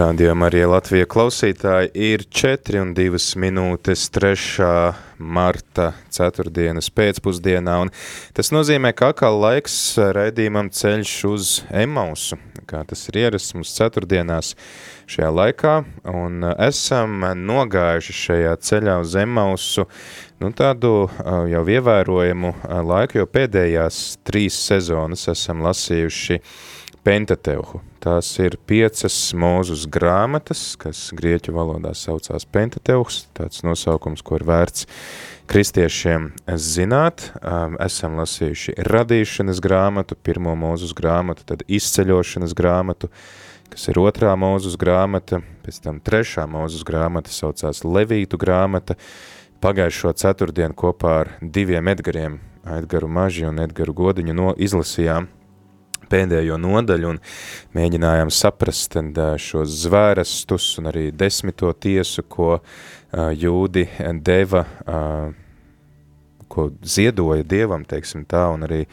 Rādījumā arī Latvija klausītāji ir 4 un 2 minūtes 3. marta 4. pēcpusdienā, un tas nozīmē, ka atkal laiks raidījumam ceļš uz Emausu, kā tas ir ierasts mums ceturtdienās šajā laikā, un esam nogājuši šajā ceļā uz Emausu nu, tādu jau ievērojamu laiku, jo pēdējās trīs sezonas esam lasījuši Pentateuhu. Tās ir piecas mūzus grāmatas, kas grieķu valodā saucās Pentateuhs, tāds nosaukums, ko ir vērts kristiešiem zināt. Esam lasījuši radīšanas grāmatu, pirmo mūzus grāmatu, tad izceļošanas grāmatu, kas ir otrā mūzus grāmata, pēc tam trešā mūzus grāmata saucās Levītu grāmata. Pagājušo ceturtdienu kopā ar diviem Edgariem, Edgaru Maži un Edgaru Godiņu no izlasījām pēdējo nodaļu un mēģinājām saprast šos zvērestus un arī desmito tiesu, ko jūdi deva, ko ziedoja dievam, teiksim tā, un arī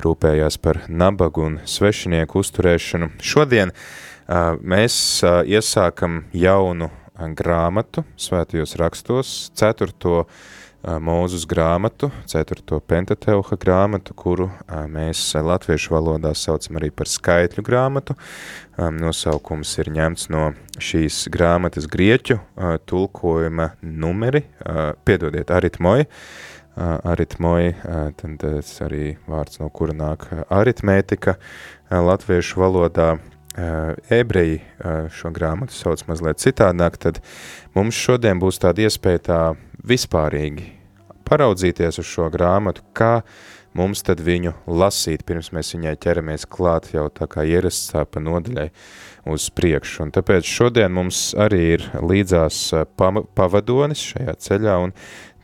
rūpējās par nabagu un svešinieku uzturēšanu. Šodien mēs iesākam jaunu grāmatu svētajos rakstos, ceturto Mūzus grāmatu, 4. pentateuha grāmatu, kuru mēs latviešu valodā saucam arī par skaitļu grāmatu. Nosaukums ir ņemts no šīs grāmatas grieķu tulkojuma numeri, piedodiet, aritmoja, aritmoja, tad arī vārds, no kura nāk aritmētika latviešu valodā, ebreji šo grāmatu sauc mazliet citādāk, tad mums šodien būs tāda iespēja tā vispārīgi paraudzīties uz šo grāmatu, kā mums tad viņu lasīt, pirms mēs viņai ķeramies klāt jau tā kā ierasts pa nodaļai uz priekšu. Un tāpēc šodien mums arī ir līdzās pavadonis šajā ceļā, un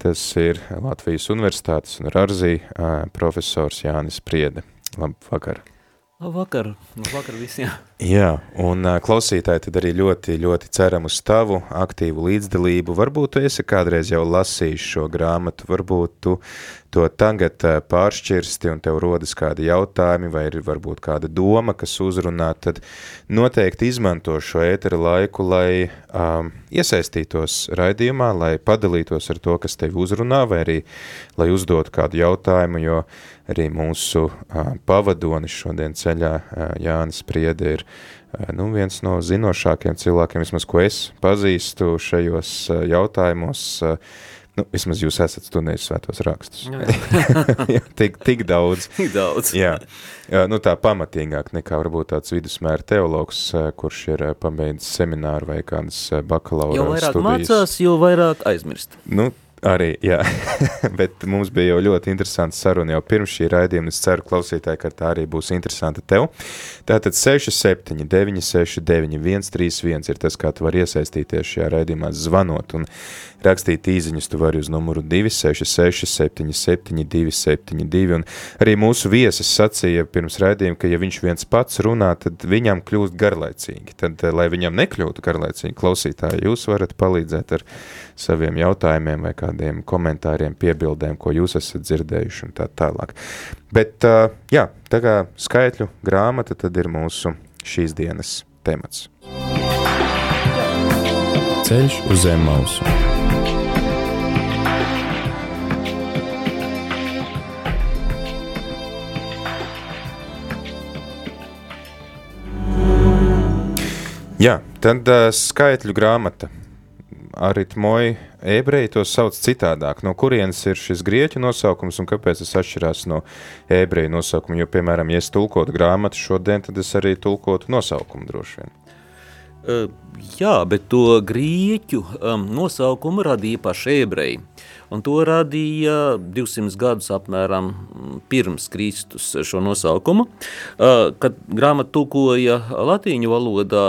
tas ir Latvijas Universitātes un Rarzī profesors Jānis Priede. Labvakar! Labvakar, labvakar visiem. Jā, un klausītāji tad arī ļoti, ļoti ceram uz tavu aktīvu līdzdalību. Varbūt tu esi kādreiz jau lasījis šo grāmatu, varbūt tu to tagad pāršķirsti un tev rodas kādi jautājumi vai ir varbūt kāda doma, kas uzrunā, tad noteikti izmanto šo ētera laiku, lai um, iesaistītos raidījumā, lai padalītos ar to, kas tevi uzrunā, vai arī, lai uzdotu kādu jautājumu, jo arī mūsu uh, pavadonis šodien ceļā uh, Jānis Priede ir nu, viens no zinošākiem cilvēkiem, vismaz ko es pazīstu šajos uh, jautājumos, uh, Nu, vismaz jūs esat studējis svētos rakstus. Jā. jā, tik, tik daudz. Tik daudz. jā. Nu, tā pamatīgāk nekā varbūt tāds vidusmēra teologs, kurš ir pabeidzis semināru vai kādas bakalaura Jo vairāk studijas. mācās, jo vairāk aizmirst. Nu, Arī, jā, bet mums bija jau ļoti interesants saruna jau pirms šī raidījuma. Es ceru, klausītāji, ka tā arī būs interesanta tev. Tātad 67, 969, 131 ir tas, kā tu vari iesaistīties šajā raidījumā zvanot un rakstīt īziņus. Tu vari uz numuru 266, 77, 272. Un arī mūsu viesis sacīja pirms raidījuma, ka ja viņš viens pats runā, tad viņam kļūst garlaicīgi. Tad, lai viņam nekļūtu garlaicīgi, klausītāji, jūs varat palīdzēt ar saviem jautājumiem vai kādiem komentāriem, piebildēm, ko jūs esat dzirdējuši un tā tālāk. Bet, jā, tā kā skaitļu grāmata tad ir mūsu šīs dienas temats. Ceļš uz zem mausu. Jā, tad uh, skaitļu grāmata aritmoji ebreji to sauc citādāk. No kurienes ir šis grieķu nosaukums un kāpēc tas atšķirās no ebreju nosaukuma? Jo, piemēram, ja es tulkotu grāmatu šodien, tad es arī tulkotu nosaukumu droši vien. Uh, jā, bet to grieķu um, nosaukumu radīja paši ebreji. Un to radīja 200 gadus apmēram pirms Kristus šo nosaukumu. Uh, kad grāmatu tulkoja latīņu valodā,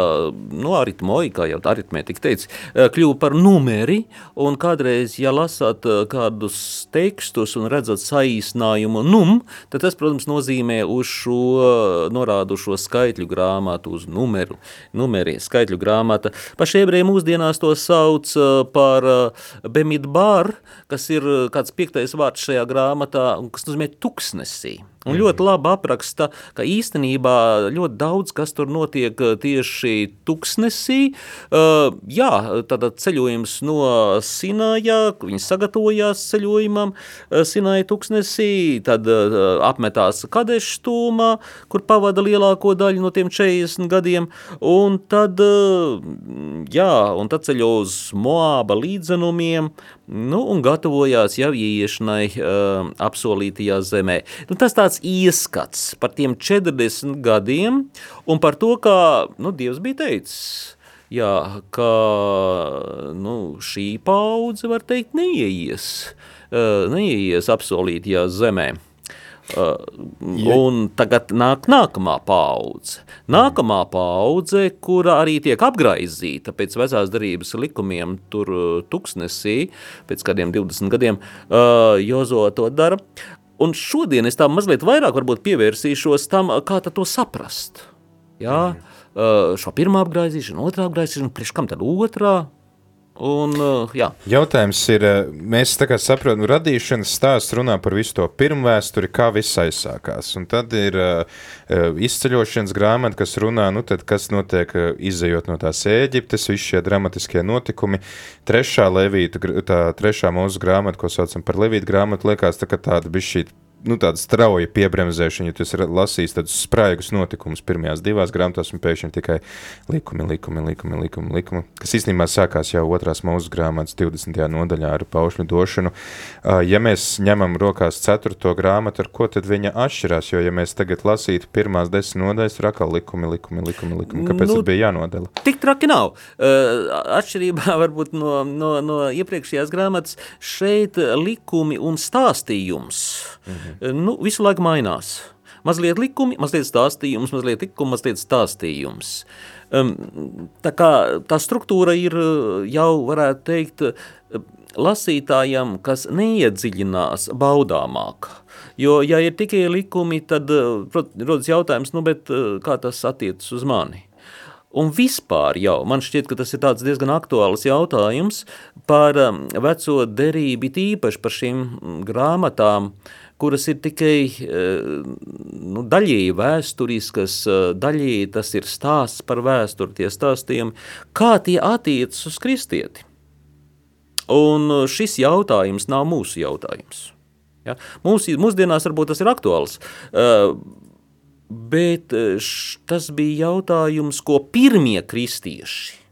no aritmoja, kā jau aritmētika teica, uh, kļuva par numeri, un kādreiz, ja lasāt kādus tekstus un redzat saīsinājumu num, tad tas, protams, nozīmē uz šo norādušo skaitļu grāmatu, uz numeru, numeri, skaitļu grāmata. Paši ebreji mūsdienās to sauc par bemidbar, kas ir eh, kāds piektais vārds šajā grāmatā, kas nozīmē tuksnesī. Un ļoti labi apraksta, ka īstenībā ļoti daudz kas tur notiek eh, tieši tuksnesī. Uh, jā, tad ceļojums no Sinājā, viņi sagatavojās ceļojumam uh, Sināja tuksnesī, tad uh, apmetās Kadeša stūmā, kur pavada lielāko daļu no tiem 40 gadiem, un tad, jā, un tad ceļo uz Moāba līdzenumiem, nu, un gatavojās jau ieiešanai apsolītajā zemē. Nu, tas tāds ieskats par tiem 40 gadiem un par to, kā nu, Dievs bija teicis, jā, ka nu, šī paudze, var teikt, neieies, neieies apsolītajā zemē. Uh, un tagad nāk nākamā paudze. Nākamā paudze, kura arī tiek apgraizīta pēc vecās darības likumiem, tur tuksnesī, pēc kādiem 20 gadiem, uh, Jozo to dara. Un šodien es tā mazliet vairāk varbūt pievērsīšos tam, kā to saprast. Jā, mm. šo pirmā apgaizīšanu, otrā apgaizīšanu, priekš kam tad otrā? Un, jā. Jautājums ir, mēs tā kā saprotam, radīšanas stāsts runā par visu to pirmu vēsturi, kā viss aizsākās. Un tad ir uh, izceļošanas grāmata, kas runā, nu tad, kas notiek izējot no tās Ēģiptes, visi šie dramatiskie notikumi. Trešā levīta, tā trešā mūsu grāmata, ko saucam par levītu grāmatu, liekas tā, tāda bišķīt nu, tāda strauja piebremzēšana, ja tu esi lasījis tādus spraigus notikumus pirmajās divās grāmatās, un pēkšņi tikai likumi, likumi, likumi, likumi, likumi kas īstenībā sākās jau otrās mūsu grāmatas 20. nodaļā ar paušļu došanu. Ja mēs ņemam rokās ceturto grāmatu, ar ko tad viņa atšķirās, jo ja mēs tagad lasītu pirmās desmit nodaļas, ir atkal likumi, likumi, likumi, likumi. Kāpēc nu, bija jānodala? Tik traki nav. Atšķirībā varbūt no, no, no iepriekšējās grāmatas šeit likumi un stāstījums Mhm. Nu, visu laiku mainās. Mazliet likumi, mazliet stāstījums, mazliet likumi, mazliet stāstījums. Um, tā kā tā struktūra ir jau, varētu teikt, lasītājam, kas neiedziļinās baudāmāk. Jo, ja ir tikai likumi, tad rodas jautājums, nu, bet kā tas attiecas uz mani? Un vispār jau man šķiet, ka tas ir diezgan aktuāls jautājums par veco derību, tīpaši par šīm grāmatām, uh, kuras ir tikai eh, nu, daļēji vēsturiskas, eh, daļēji tas ir stāsts par vēsturi, tie stāstījumi, kā tie attiecas uz kristieti. Un šis jautājums nav mūsu jautājums. Ja? Mūs, mūsdienās varbūt tas ir aktuāls, uh, bet tas bija jautājums, ko pirmie kristieši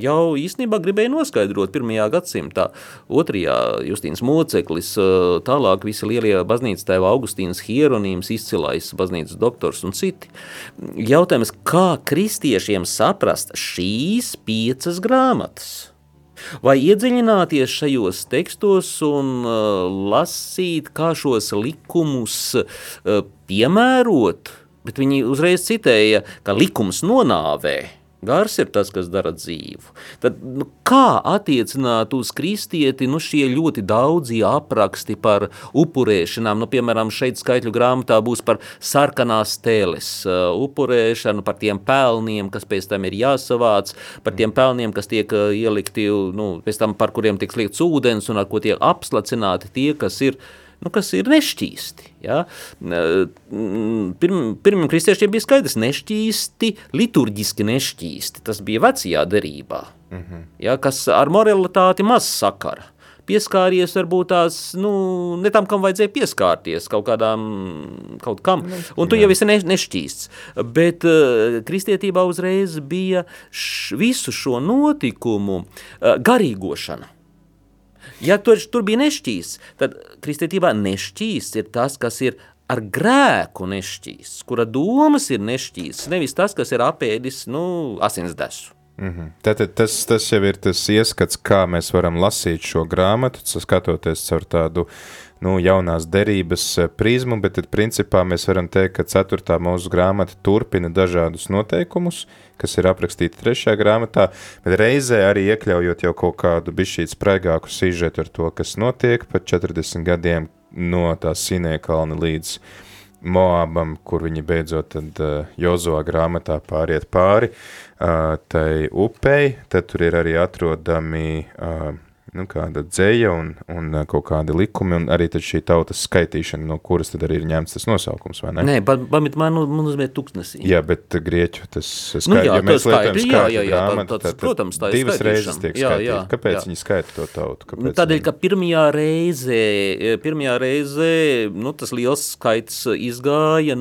jau īstenībā gribēja noskaidrot pirmajā gadsimtā. Otrajā Justīns Moceklis, tālāk visi lielie baznīcas tēva Augustīns Hieronīms, izcilais baznīcas doktors un citi. Jautājums, kā kristiešiem saprast šīs piecas grāmatas? Vai iedziļināties šajos tekstos un uh, lasīt, kā šos likumus uh, piemērot, bet viņi uzreiz citēja, ka likums nonāvē, Gars ir tas, kas dara dzīvu. Tad, nu, kā attiecināt uz kristieti nu, šie ļoti daudzi apraksti par upurēšanām? Nu, piemēram, šeit skaitļu grāmatā būs par sarkanās tēles uh, upurēšanu, par tiem pelniem, kas pēc tam ir jāsavāc, par tiem pelniem, kas tiek uh, ielikti, nu, pēc tam par kuriem tiek sliekts ūdens un ar ko tiek apslacināti tie, kas ir uh, nu, kas ir nešķīsti. Ja? Pirm, pirmiem kristiešiem bija skaidrs, nešķīsti, liturģiski nešķīsti. Tas bija vecajā derībā, mm -hmm. ja? kas ar moralitāti maz sakara. Pieskāries varbūt tās, nu, ne tam, kam vajadzēja pieskārties, kaut kādām, kaut kam, un tu jau esi ne, nešķīsts. Bet uh, kristietībā uzreiz bija š, visu šo notikumu uh, garīgošana. Ja tur, tur bija nešķīsts, tad kristietībā nešķīsts ir tas, kas ir ar grēku nešķīsts, kura domas ir nešķīsts, nevis tas, kas ir apēdis nu, asins desu. Mm -hmm. Tātad tas, tas jau ir tas ieskats, kā mēs varam lasīt šo grāmatu, skatoties caur tādu nu, jaunās derības eh, prizmu, bet tad principā mēs varam teikt, ka ceturtā mūsu grāmata turpina dažādus noteikumus, kas ir aprakstīti trešajā grāmatā, bet reizē arī iekļaujot jau kaut kādu bišķīt spraigāku sižetu ar to, kas notiek pat 40 gadiem no tās Sinēkalna līdz Moabam, kur viņi beidzot tad uh, Jozoā grāmatā pāriet pāri uh, tai upei, tad tur ir arī atrodami uh, nu, kāda dzēja un, un kaut kādi likumi, un arī šī tautas skaitīšana, no kuras tad arī ir ņemts tas nosaukums, vai ne? Nē, pamit man, man uzmēt tuksnesī. Jā, bet grieķu tas skait, nu, jā, ja mēs lietojam skaitļi, jā, jā, jā, grāmatu, tā, tā, tad, protams, tā ir divas reizes tiek jā, skaitīta. jā, Kāpēc jā. viņi skaita to tautu? Kāpēc Nu, tādēļ, ka pirmajā reizē, pirmajā reizē nu, tas liels skaits izgāja,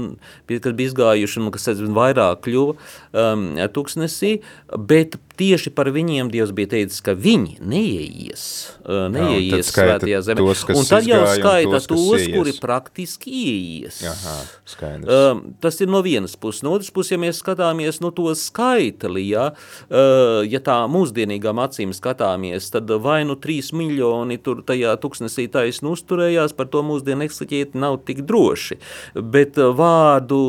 kad bija izgājuši, nu, kas aizvien vairāk kļuva um, tuksnesī, bet tieši par viņiem Dievs bija teicis, ka viņi neieies, uh, neieies svētajā zemē. Tos, un tad jau skaita tos, tos, kuri praktiski ieies. Aha, skaidrs. Um, tas ir no vienas puses. No otras puses, ja mēs skatāmies no to skaitli, ja, uh, ja tā mūsdienīgām acīm skatāmies, tad vai nu 3 miljoni tur tajā tuksnesī taisnu uzturējās, par to mūsdienu eksaķieti nav tik droši. Bet vārdu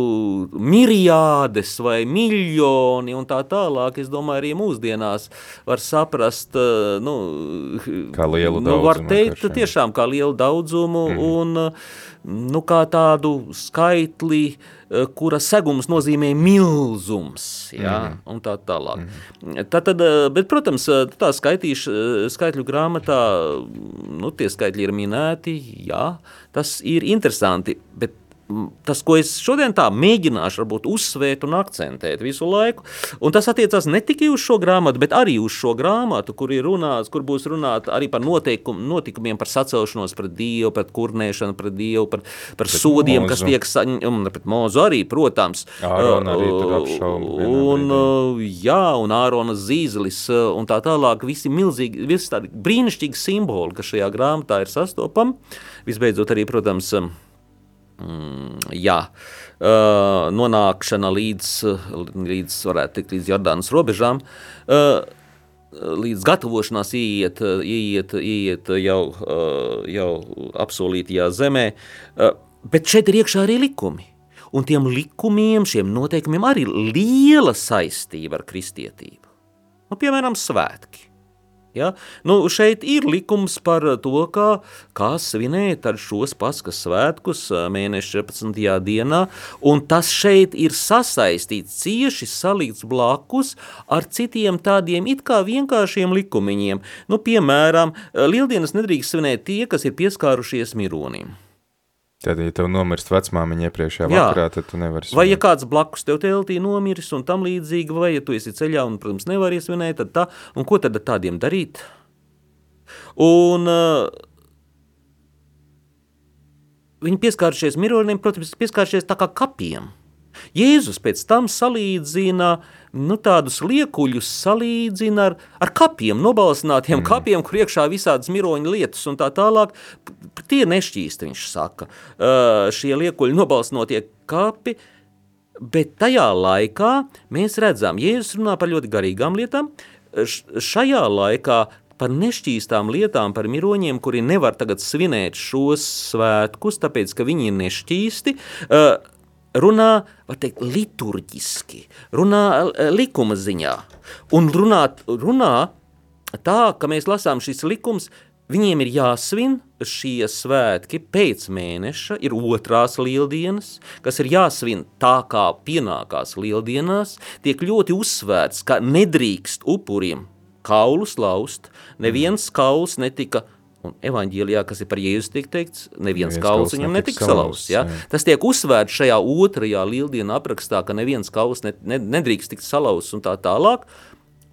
miriādes vai miljoni un tā tālāk, es domāju, arī mūsdienās var saprast, uh, nu, Kā lielu nu, var daudzumu teikt, vienkārši, jā. tiešām kā lielu daudzumu mm. un nu, kā tādu skaitli, eh, kura segums nozīmē milzums, ja, mm. un tā tālāk. Mm. Tātad, eh, bet, protams, eh, tā skaitīš, skaitļu grāmatā, nu, tie skaitļi ir minēti, jā, tas ir interesanti, bet tas, ko es šodien tā mēģināšu varbūt uzsvērt un akcentēt visu laiku, un tas attiecās ne tikai uz šo grāmatu, bet arī uz šo grāmatu, kur ir runāts, kur būs runāt arī par noteikumu, notikumiem, par sacelšanos pret Dievu, pret kurnēšanu pret Dievu, par, par Pret sodiem, Mozu. kas tiek saņemti, pret Mozu arī, protams. Ārona arī Uh, apšauba Un, brīdī. uh, jā, un Ārona zīzelis uh, un tā tālāk, visi milzīgi, visi tādi brīnišķīgi simboli, kas šajā grāmatā ir sastopami. Visbeidzot arī, protams, jā, uh, nonākšana līdz, līdz, varētu teikt, līdz Jordānas robežām, uh, līdz gatavošanās ieiet, ieiet, ieiet jau, uh, jau apsolītajā zemē, bet šeit ir iekšā arī likumi. Un tiem likumiem, šiem noteikumiem arī liela saistība ar kristietību. Nu, piemēram, svētki. Ja? Nu, šeit ir likums par to, kā, kā svinēt šos paskas svētkus mēneša 14. dienā, un tas šeit ir sasaistīts, cieši salikts blakus ar citiem tādiem it kā vienkāršiem likumiņiem. Nu, piemēram, lieldienas nedrīkst svinēt tie, kas ir pieskārušies mironim. Tad, ja tev nomirst vecmāmiņa iepriekšējā Jā. vakarā, tad tu nevari Vai ja svinēt. kāds blakus tev teltī nomiris un tam līdzīgi, vai ja tu esi ceļā un, protams, nevari svinēt, tad tā, un ko tad tādiem darīt? Un uh, viņi pieskāršies mironiem, protams, pieskāršies tā kā kapiem. Jēzus pēc tam salīdzina nu, tādus liekuļus, salīdzina ar, ar kapiem, nobalsinātiem mm. kapiem, kur iekšā visādas miroņa lietas un tā tālāk. Tie nešķīst, viņš saka, uh, šie liekuļi nobalsnotie kapi, Bet tajā laikā mēs redzam, Jēzus runā par ļoti garīgām lietām. Šajā laikā par nešķīstām lietām, par miroņiem, kuri nevar tagad svinēt šos svētkus, tāpēc ka viņi ir nešķīsti. eh, Runā, var teikt, liturģiski, runā eh, likuma ziņā. Un runā, runā tā, ka mēs lasām šis likums, viņiem ir jāsvin šie svētki pēc mēneša, ir otrās lieldienas, kas ir jāsvin tā, kā pienākās lieldienās, tiek ļoti uzsvērts, ka nedrīkst upuriem kaulus laust, neviens kauls netika Un evanģēlijā, kas ir par Jēzu, tiek teikts, neviens kauls viņam netika salauzts. Ja? jā. Tas tiek uzsvērts šajā otrajā lieldienu aprakstā, ka neviens kauls ne, ne, nedrīkst tikt salauzts un tā tālāk.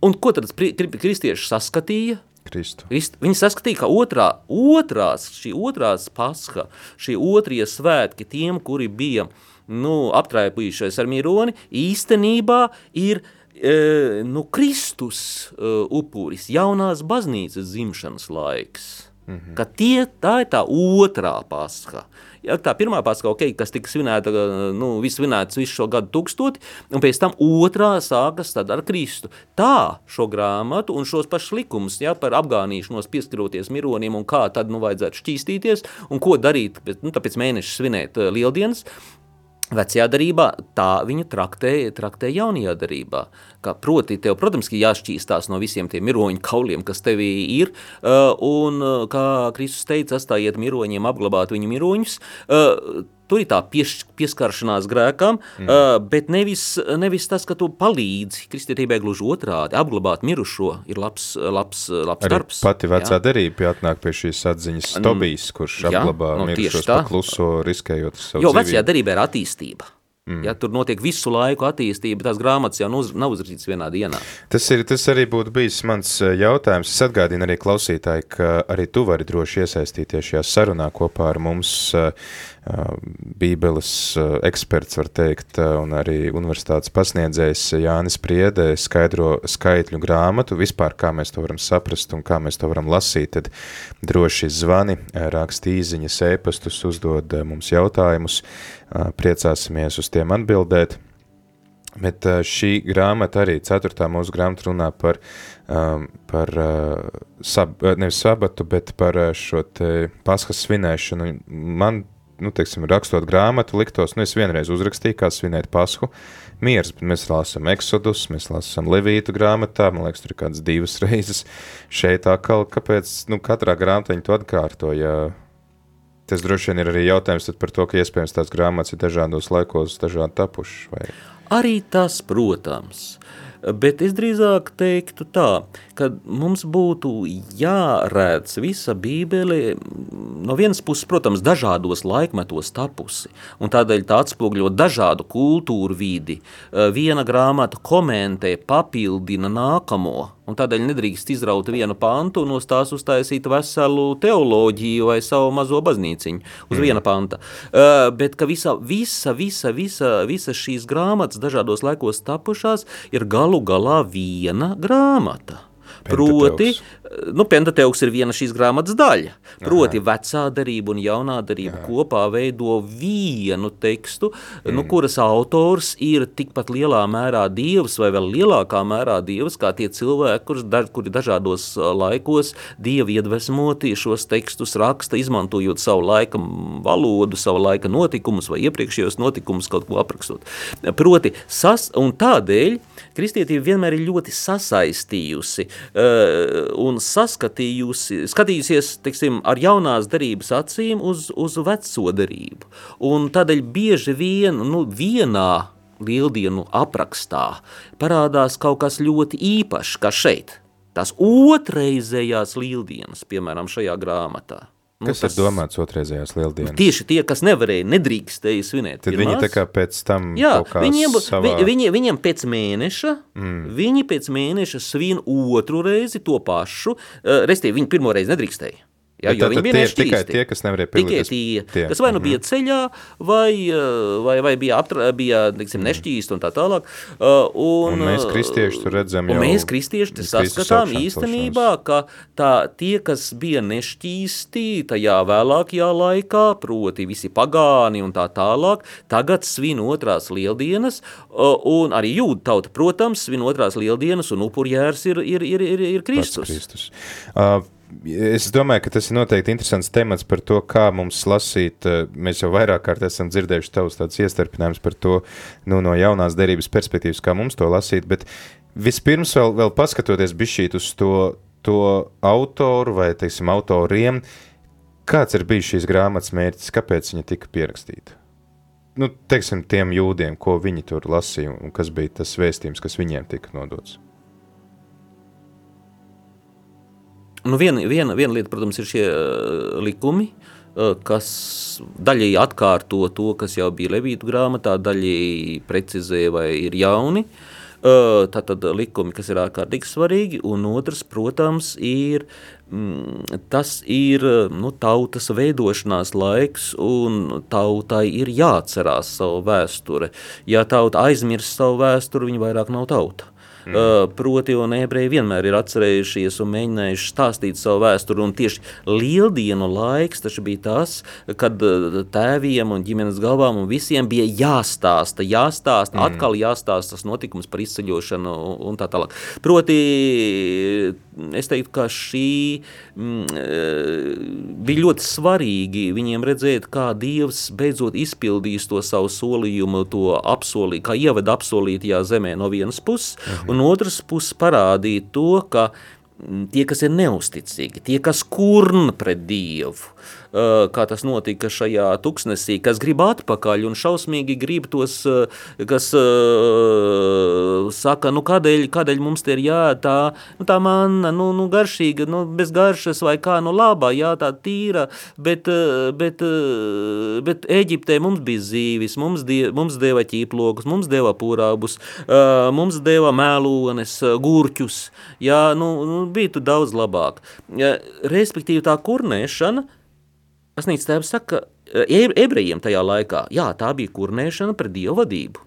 Un ko tad pri- kri- kristieši saskatīja? Kristu. Krist, viņi saskatīja, ka otrā, otrās, šī otrās paska, šie otrie svētki tiem, kuri bija nu, aptraipījušies ar mironi, īstenībā ir e, nu, Kristus e, upuris, jaunās baznīcas dzimšanas laiks. Mm -hmm. Ka tie, tā ir tā otrā pasaka. ja, tā pirmā paska, okay, kas tika svinēta, nu, viss svinēts visu šo gadu tūkstoti, un pēc tam otrā sākas ar Kristu. Tā šo grāmatu un šos pašus likumus ja, par apgānīšanos pieskaroties mironim un kā tad nu vajadzētu šķīstīties un ko darīt, nu, tāpēc mēneši svinēt lieldienas, Vecajā darbā tā viņu traktēja, traktēja jaunajā darbā. Proti, tev, protams, ka jāšķīstās no visiem tiem miroņu kauliem, kas tevī ir, uh, un, uh, kā Kristus teica, atstājiet miroņiem, apglabāt viņu miroņus. Tur ir tā pieš, pieskaršanās grēkam, mm. uh, bet nevis, nevis tas, ka tu palīdzi kristietībai gluži otrādi. Apglabāt mirušo ir labs, labs, labs Arī darbs. Pati vecā derība atnāk pie šīs atziņas Tobijs, kurš jā, apglabā no, nu, mirušos pa kluso, riskējot savu Jo dzīvību. vecajā derībā ir attīstība. Mm. Ja tur notiek visu laiku attīstība, tās grāmatas jau uz, nav uzrakstītas vienā dienā. Tas, ir, tas arī būtu bijis mans jautājums. Es atgādinu arī klausītāji, ka arī tu vari droši iesaistīties šajā sarunā kopā ar mums. Bībeles eksperts, var teikt, un arī universitātes pasniedzējs Jānis Priede skaidro skaitļu grāmatu, vispār kā mēs to varam saprast un kā mēs to varam lasīt, tad droši zvani, rakst īziņas, ēpastus, uzdod mums jautājumus, priecāsimies uz tiem atbildēt. Bet šī grāmata arī, ceturtā mūsu grāmata runā par, par sab, nevis sabatu, bet par šo te paskas svinēšanu. Man nu, teiksim, rakstot grāmatu, liktos, nu, es vienreiz uzrakstīju, kā svinēt pasku, miers, bet mēs lasām eksodus, mēs lasām levītu grāmatā, man liekas, tur ir kādas divas reizes. Šeit atkal, kāpēc, nu, katrā grāmatā viņi to atkārto, ja tas droši vien ir arī jautājums par to, ka iespējams tās grāmatas ir dažādos laikos dažādi tapušas, vai? Arī tas, protams, bet es drīzāk teiktu tā, ka mums būtu jārēdz visa bībele, no vienas puses, protams, dažādos laikmetos tapusi, un tādēļ tā atspogļo dažādu kultūru vidi. Viena grāmata komentē, papildina nākamo, un tādēļ nedrīkst izraut vienu pantu un uz tās uztaisīt veselu teoloģiju vai savu mazo baznīciņu uz mm. viena panta. Uh, bet ka visa, visa, visa, visa, visa šīs grāmatas dažādos laikos tapušās ir galu galā viena grāmata. Proti, nu, Pentateuks ir viena šīs grāmatas daļa. Proti, Aha. vecā darība un jaunā darība Aha. kopā veido vienu tekstu, nu, mm. nu, kuras autors ir tikpat lielā mērā dievs vai vēl lielākā mērā dievs, kā tie cilvēki, kurus, da, kuri dažādos laikos dievi iedvesmoti šos tekstus raksta, izmantojot savu laika valodu, savu laika notikumus vai iepriekšējos notikumus kaut ko aprakstot. Proti, sas, un tādēļ kristietība vienmēr ir ļoti sasaistījusi uh, un saskatījusi, skatījusies, teiksim, ar jaunās darības acīm uz, uz veco darību. Un tādēļ bieži vien, nu, vienā lieldienu aprakstā parādās kaut kas ļoti īpašs, kā šeit. Tās otrreizējās lieldienas, piemēram, šajā grāmatā. Nu, kas tas, ir domāts otrreizējās lieldienas? Tieši tie, kas nevarēja, nedrīkstēja svinēt. Tad pirmās. viņi tā kā pēc tam Jā, viņiem, savā... vi, viņi, viņiem pēc mēneša, mm. viņi pēc mēneša svin otru reizi to pašu, uh, restīvi viņi pirmo reizi nedrīkstēja. Ja, jo viņi bija tie, tikai tie, kas nevarēja pielīties. Tikai tie, kas vai nu bija -hmm. ceļā, vai, eh, vai, vai bija, aptra, bija tiksim, mm. nešķīsti un tā tālāk. Uh, un, un mēs kristieši tur redzam jau. Mēs kristieši saskatām īstenībā, ka tā, tie, kas bija nešķīsti tajā vēlākajā laikā, proti visi pagāni un tā tālāk, tagad svin otrās lieldienas, uh, un arī jūda tauta, protams, svin otrās lieldienas, un upurjērs ir, ir, ir, ir, ir Kristus. Pats Kristus. Uh, Es domāju, ka tas ir noteikti interesants temats par to, kā mums lasīt. Eh, mēs jau vairāk kārt esam dzirdējuši tavus tādus iestarpinājumus par to nu, no jaunās derības perspektīvas, kā mums to lasīt. Bet vispirms vēl, vēl paskatoties bišķīt uz to, to autoru vai, teiksim, autoriem, kāds ir bijis šīs grāmatas mērķis, kāpēc viņa tika pierakstīta? Nu, teiksim, tiem jūdiem, ko viņi tur lasīja un kas bija tas vēstījums, kas viņiem tika nodots. Nu, viena, viena, viena lieta, protams, ir šie uh, likumi, uh, kas daļēji atkārto to, kas jau bija Levītu grāmatā, daļēji precizē vai ir jauni. Uh, Tātad likumi, kas ir ārkārtīgi svarīgi, un otrs, protams, ir mm, tas ir nu, tautas veidošanās laiks, un tautai ir jāatcerās savu vēsturi. Ja tauta aizmirst savu vēsturi, viņa vairāk nav tauta. Mm. Uh, proti, un ebreji vienmēr ir atcerējušies un mēģinājuši stāstīt savu vēsturi. Un tieši lieldienu laiks bija tas, kad tēviem un ģimenes galvām un visiem bija jāstāsta, jāstāsta, mm. atkal jāstāsta tas notikums par izceļošanu un tā tālāk. Proti, es teiktu, ka šī mm, bija ļoti svarīgi viņiem redzēt, kā Dievs beidzot izpildīs to savu solījumu, to apsolījumu, kā ievada apsolītajā zemē no vienas puses, mhm. Un otras puses parādīt to, ka mm, tie, kas ir neusticīgi, tie, kas kurna pret Dievu, kā tas notika šajā tuksnesī, kas grib atpakaļ un šausmīgi grib tos, eh, kas uh, saka, nu kādēļ, kādēļ mums te ir jā, tā, nu tā manna, nu, nu garšīga, nu bez garšas vai kā, nu labā, jā, tā tīra, bet, bet, bet Eģiptē mums bija zīvis, mums, die, mums deva ķīplokus, mums deva pūrābus, mums deva mēlones, gurķus, jā, nu, nu bija tu daudz labāk. Respektīvi tā kurnēšana, Pasnīca tēvs saka, ka e, ebrejiem tajā laikā, jā, tā bija kurnēšana pret dievu vadību.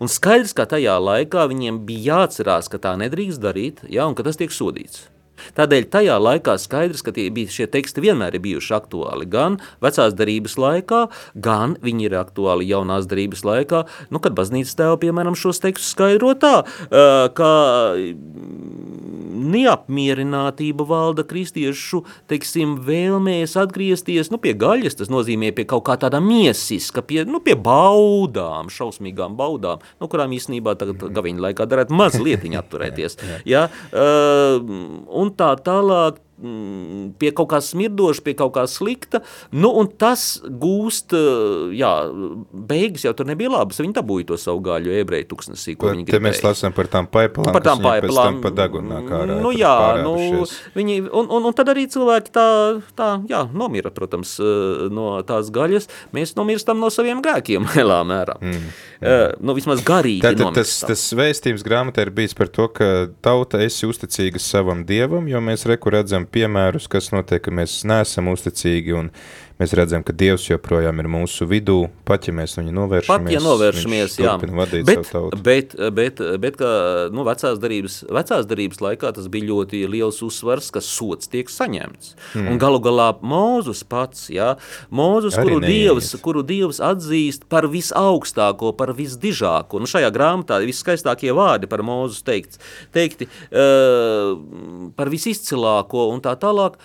Un skaidrs, ka tajā laikā viņiem bija jāatcerās, ka tā nedrīkst darīt, jā, un ka tas tiek sodīts. Tādēļ tajā laikā skaidrs, ka bija, šie teksti vienmēr ir bijuši aktuāli gan vecās darības laikā, gan viņi ir aktuāli jaunās darības laikā, nu, kad baznīcas tēva, piemēram, šos tekstus skaidro tā, ka neapmierinātība valda kristiešu teiksim, vēlmēs atgriezties nu, pie gaļas, tas nozīmē pie kaut kā tāda miesiska, pie, nu, pie baudām, šausmīgām baudām, nu, kurām īstenībā tagad gaviņa laikā darētu mazliet atturēties. ja? uh, un tā tālāk pie kaut kā smirdoša, pie kaut kā slikta, nu, un tas gūst, eh, jā, beigas jau tur nebija labas, viņi dabūja to savu gāļu ebreju tuksnesī, ko viņi gribēja. Te mēs lasām par tām paipalām, par tām paipalām, pa dagunā kārā. Nu, jā, nu, viņi, un, un, un tad arī cilvēki tā, tā, jā, nomira, protams, eh, no tās gaļas, mēs nomirstam no saviem grēkiem, lielā mērā. Mm. Uh, nu, vismaz garīgi Tātad tas, tas vēstījums grāmatā ir bijis par to, ka tauta esi uzticīga savam dievam, jo mēs reku redzam piemērus, kas notiek, ka mēs neesam uzticīgi un Mēs redzam, ka Dievs joprojām ir mūsu vidū, pat ja mēs viņu novēršamies. Pat ja novēršamies, jā. Bet, bet, bet, bet ka, nu, vecās, darības, vecās darības laikā tas bija ļoti liels uzsvars, ka sots tiek saņemts. Hmm. Un galu galā Mūzus pats, jā, Mūzus, kuru Dievs, kuru Dievs atzīst par visaugstāko, par visdižāko. Nu, šajā grāmatā viskaistākie vārdi par Mūzus teikts, teikti uh, par visizcilāko un tā tālāk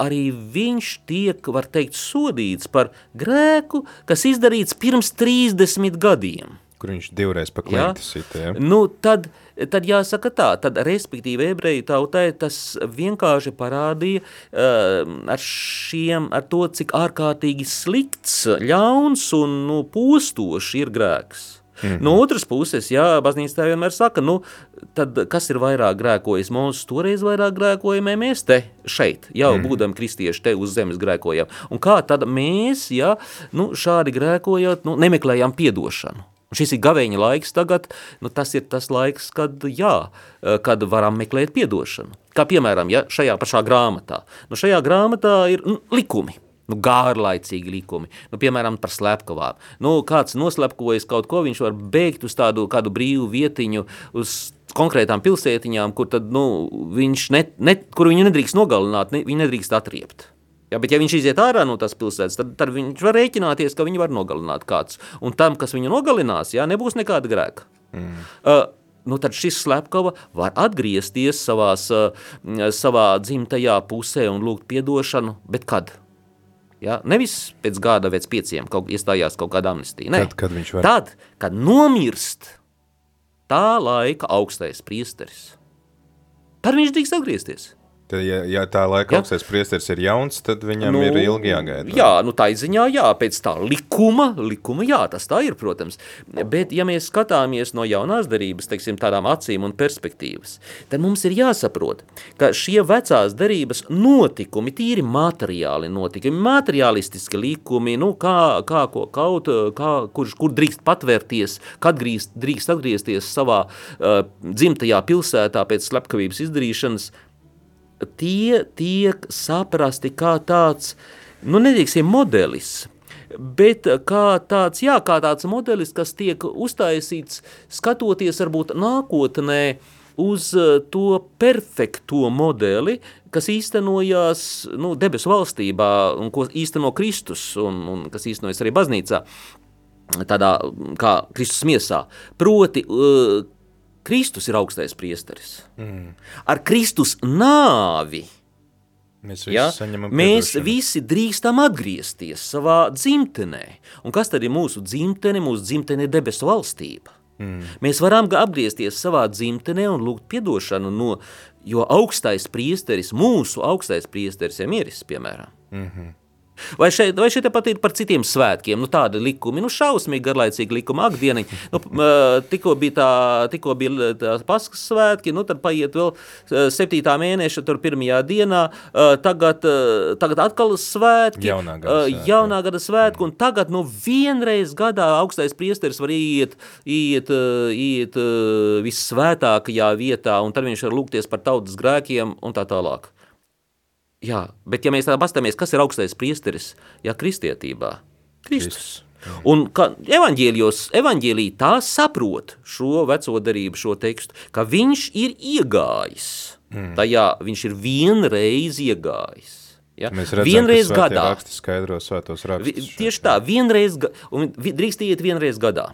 arī viņš tiek, var teikt, sodīts par grēku, kas izdarīts pirms 30 gadiem. Kur viņš divreiz paklientis ja? ja? Nu, tad, tad jāsaka tā, tad respektīvi ebreju tautai tas vienkārši parādīja uh, ar šiem, ar to, cik ārkārtīgi slikts, ļauns un nu, postošs ir grēks. Mm -hmm. No otras puses, jā, baznīca tā vienmēr saka, nu, tad kas ir vairāk grēkojis? Mums toreiz vairāk grēkojam, mēs te šeit, jau mm -hmm. būdami kristieši te uz zemes grēkojam. Un kā tad mēs, jā, nu, šādi grēkojot, nu, nemeklējām piedošanu? Šis ir gaveņa laiks tagad, nu, tas ir tas laiks, kad, jā, kad varam meklēt piedošanu. Kā piemēram, ja, šajā pašā grāmatā. Nu, šajā grāmatā ir nu, likumi nu, gārlaicīgi likumi, nu, piemēram, par slepkavām. Nu, kāds noslepkojas kaut ko, viņš var beigt uz tādu kādu brīvu vietiņu, uz konkrētām pilsētiņām, kur, tad, nu, viņš ne, ne, kur viņu nedrīkst nogalināt, ne, viņu nedrīkst atriept. Ja, bet, ja viņš iziet ārā no tās pilsētas, tad, tad viņš var rēķināties, ka viņu var nogalināt kāds. Un tam, kas viņu nogalinās, jā, nebūs nekāda grēka. Mm. Uh, nu tad šis slepkava var atgriezties savās, uh, savā dzimtajā pusē un lūgt piedošanu, bet kad? Ja? Nevis pēc gada, pēc pieciem kaut, iestājās kaut kāda amnestija. Tad, kad viņš var. Tad, kad nomirst tā laika augstais priesteris, tad viņš drīkst atgriezties. Tad, ja, ja tā laika ja? augstais priesteris ir jauns, tad viņam nu, ir ilgi jāgaida. Jā, nu tā ziņā, jā, pēc tā likuma, likuma, jā, tas tā ir, protams. Bet, ja mēs skatāmies no jaunās darības, teiksim, tādām acīm un perspektīvas, tad mums ir jāsaprot, ka šie vecās darības notikumi, tīri materiāli notikumi, materiālistiski likumi, nu, kā, kā ko kaut, kā, kurš, kur drīkst patvērties, kad drīkst, drīkst atgriezties savā uh, dzimtajā pilsētā pēc slepkavības izdarīšanas, tie tiek saprasti kā tāds, nu nedīksim, modelis, bet kā tāds, jā, kā tāds modelis, kas tiek uztaisīts skatoties varbūt nākotnē uz to perfekto modeli, kas īstenojās nu, debesu valstībā un ko īsteno Kristus un, un kas īstenojas arī baznīcā, tādā kā Kristus miesā. Proti, uh, Kristus ir augstais priesteris. Mm. Ar Kristus nāvi Mēs visi, ja? mēs visi drīkstam atgriezties savā dzimtenē. Un kas tad ir mūsu dzimtene? Mūsu dzimtene ir debesu valstība. Mm. Mēs varam atgriezties savā dzimtenē un lūgt piedošanu, no, jo augstais priesteris, mūsu augstais priesteris ir mieris, piemēram. Mm -hmm. Vai šeit, vai šeit pat ir par citiem svētkiem, nu tādi likumi, nu šausmīgi garlaicīgi likumi, akdieni, nu, tikko bija tā, tikko bija tā paskas svētki, nu tad paiet vēl septītā mēneša, tur pirmajā dienā, tagad, tagad atkal svētki, Jaunā gada svētki. jaunā gada svētki, un tagad, nu vienreiz gadā augstais priesteris var iet, iet, iet vissvētākajā vietā, un tad viņš var lūgties par tautas grēkiem un tā tālāk. Jā, bet ja mēs tā pastāmies, kas ir augstais priesteris? Jā, kristietībā. Kristus. Un ka evaņģēlijos, evaņģēlī tā saprot šo veco darību, šo tekstu, ka viņš ir iegājis. Mm. Tajā viņš ir vienreiz iegājis. Ja? Mēs redzam, vienreiz ka gadā. raksti skaidro svētos Vi, rakstus. tieši tā, vienreiz, un vi- drīkst iet vienreiz gadā.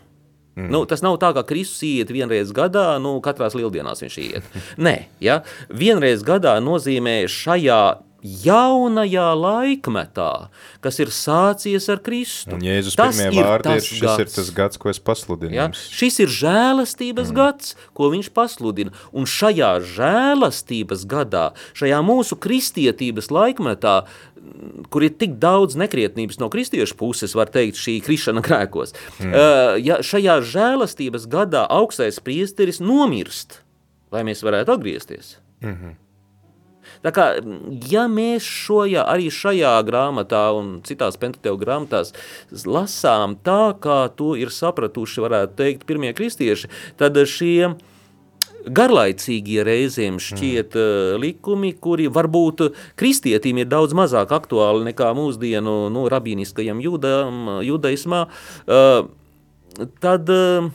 Mm. Nu, tas nav tā, ka Kristus iet vienreiz gadā, nu, katrās lieldienās viņš iet. Nē, ja? vienreiz gadā nozīmē šajā jaunajā laikmetā, kas ir sācies ar Kristu. Un Jēzus Tas pirmie vārdi ir, tas šis ir gads. tas gads, ko es pasludinu Ja? Šis ir žēlastības mm. gads, ko viņš pasludina. Un šajā žēlastības gadā, šajā mūsu kristietības laikmetā, kur ir tik daudz nekrietnības no kristiešu puses, var teikt, šī krišana grēkos, mm. uh, ja šajā žēlastības gadā augstais priesteris nomirst, lai mēs varētu atgriezties. Mm -hmm. Tā kā, ja mēs šojā, arī šajā grāmatā un citās pentateuka grāmatās lasām tā, kā to ir sapratuši, varētu teikt, pirmie kristieši, tad šie garlaicīgie reizēm šķiet mm. likumi, kuri varbūt kristietīm ir daudz mazāk aktuāli nekā mūsdienu nu, rabīniskajam judaismā, uh, tad uh,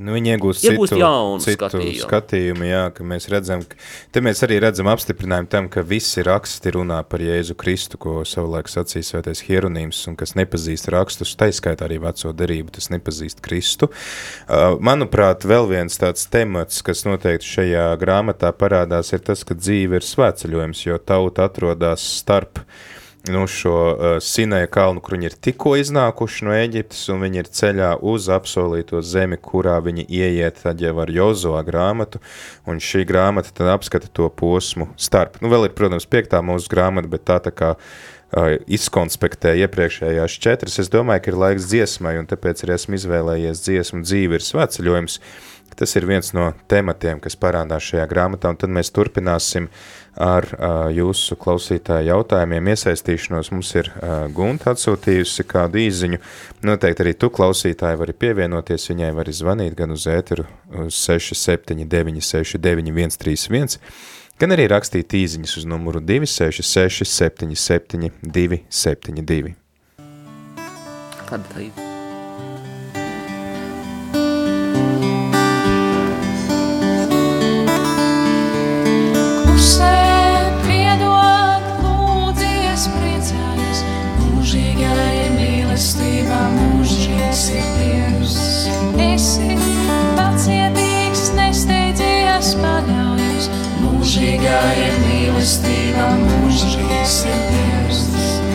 Nu, viņi iegūst Iegūst citu, jaunu citu skatījumu. skatījumu, jā, ka mēs redzam, ka, mēs arī redzam apstiprinājumu tam, ka visi raksti runā par Jēzu Kristu, ko savulaik sacīja svētais Hieronīms, un kas nepazīst rakstus, taiskaitā arī veco derību, tas nepazīst Kristu. Uh, manuprāt, vēl viens tāds temats, kas noteikti šajā grāmatā parādās, ir tas, ka dzīve ir svētceļojums, jo tauta atrodas starp nu, šo uh, Sinēja kalnu, kur viņi ir tikko iznākuši no Eģiptes, un viņi ir ceļā uz apsolīto zemi, kurā viņi ieiet tad jau ar Jozoā grāmatu, un šī grāmata tad apskata to posmu starp. Nu, vēl ir, protams, piektā mūsu grāmata, bet tā tā kā uh, izkonspektē iepriekšējās četras, es domāju, ka ir laiks dziesmai, un tāpēc arī esmu izvēlējies dziesmu dzīve ir svētceļojums. Tas ir viens no tematiem, kas parādās šajā grāmatā, un tad mēs turpināsim ar uh, jūsu klausītāju jautājumiem. Iesaistīšanos mums ir uh, Gunta atsūtījusi kādu īziņu. Noteikti arī tu klausītāji vari pievienoties, viņai vari zvanīt gan uz ēteru uz 679 69 131, gan arī rakstīt īziņas uz numuru 266 77 272. kad tā ir? Mūžīgā ir mīlestība, mūžīgs ir Dievs.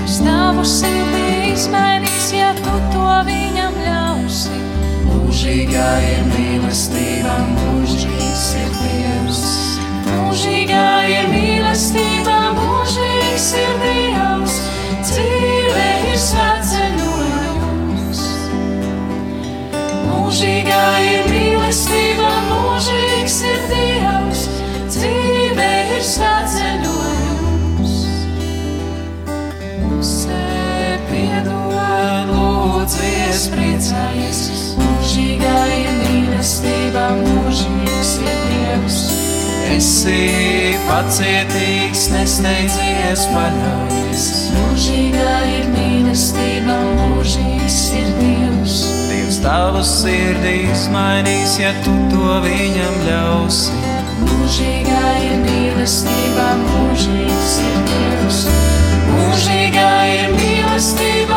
Stāvu sirdī izmainīs, ja tu to viņam ļausi. Mūžīgā ir mīlestība, mūžīgs ir Dievs. Mūžīgā ir mīlestība, mīlestība, mūžīgs ir Dievs. Esi pacietīgs, nesteidzies, paļaujies. Mūžīgā ir mīlestība, mūžīgs ir Dievs. Dievs tavu sirdī izmainīs, ja tu to viņam ļausi. Mūžīgā ir mīlestība, mūžīgs ir Dievs. Mūžīgā ir mīlestība,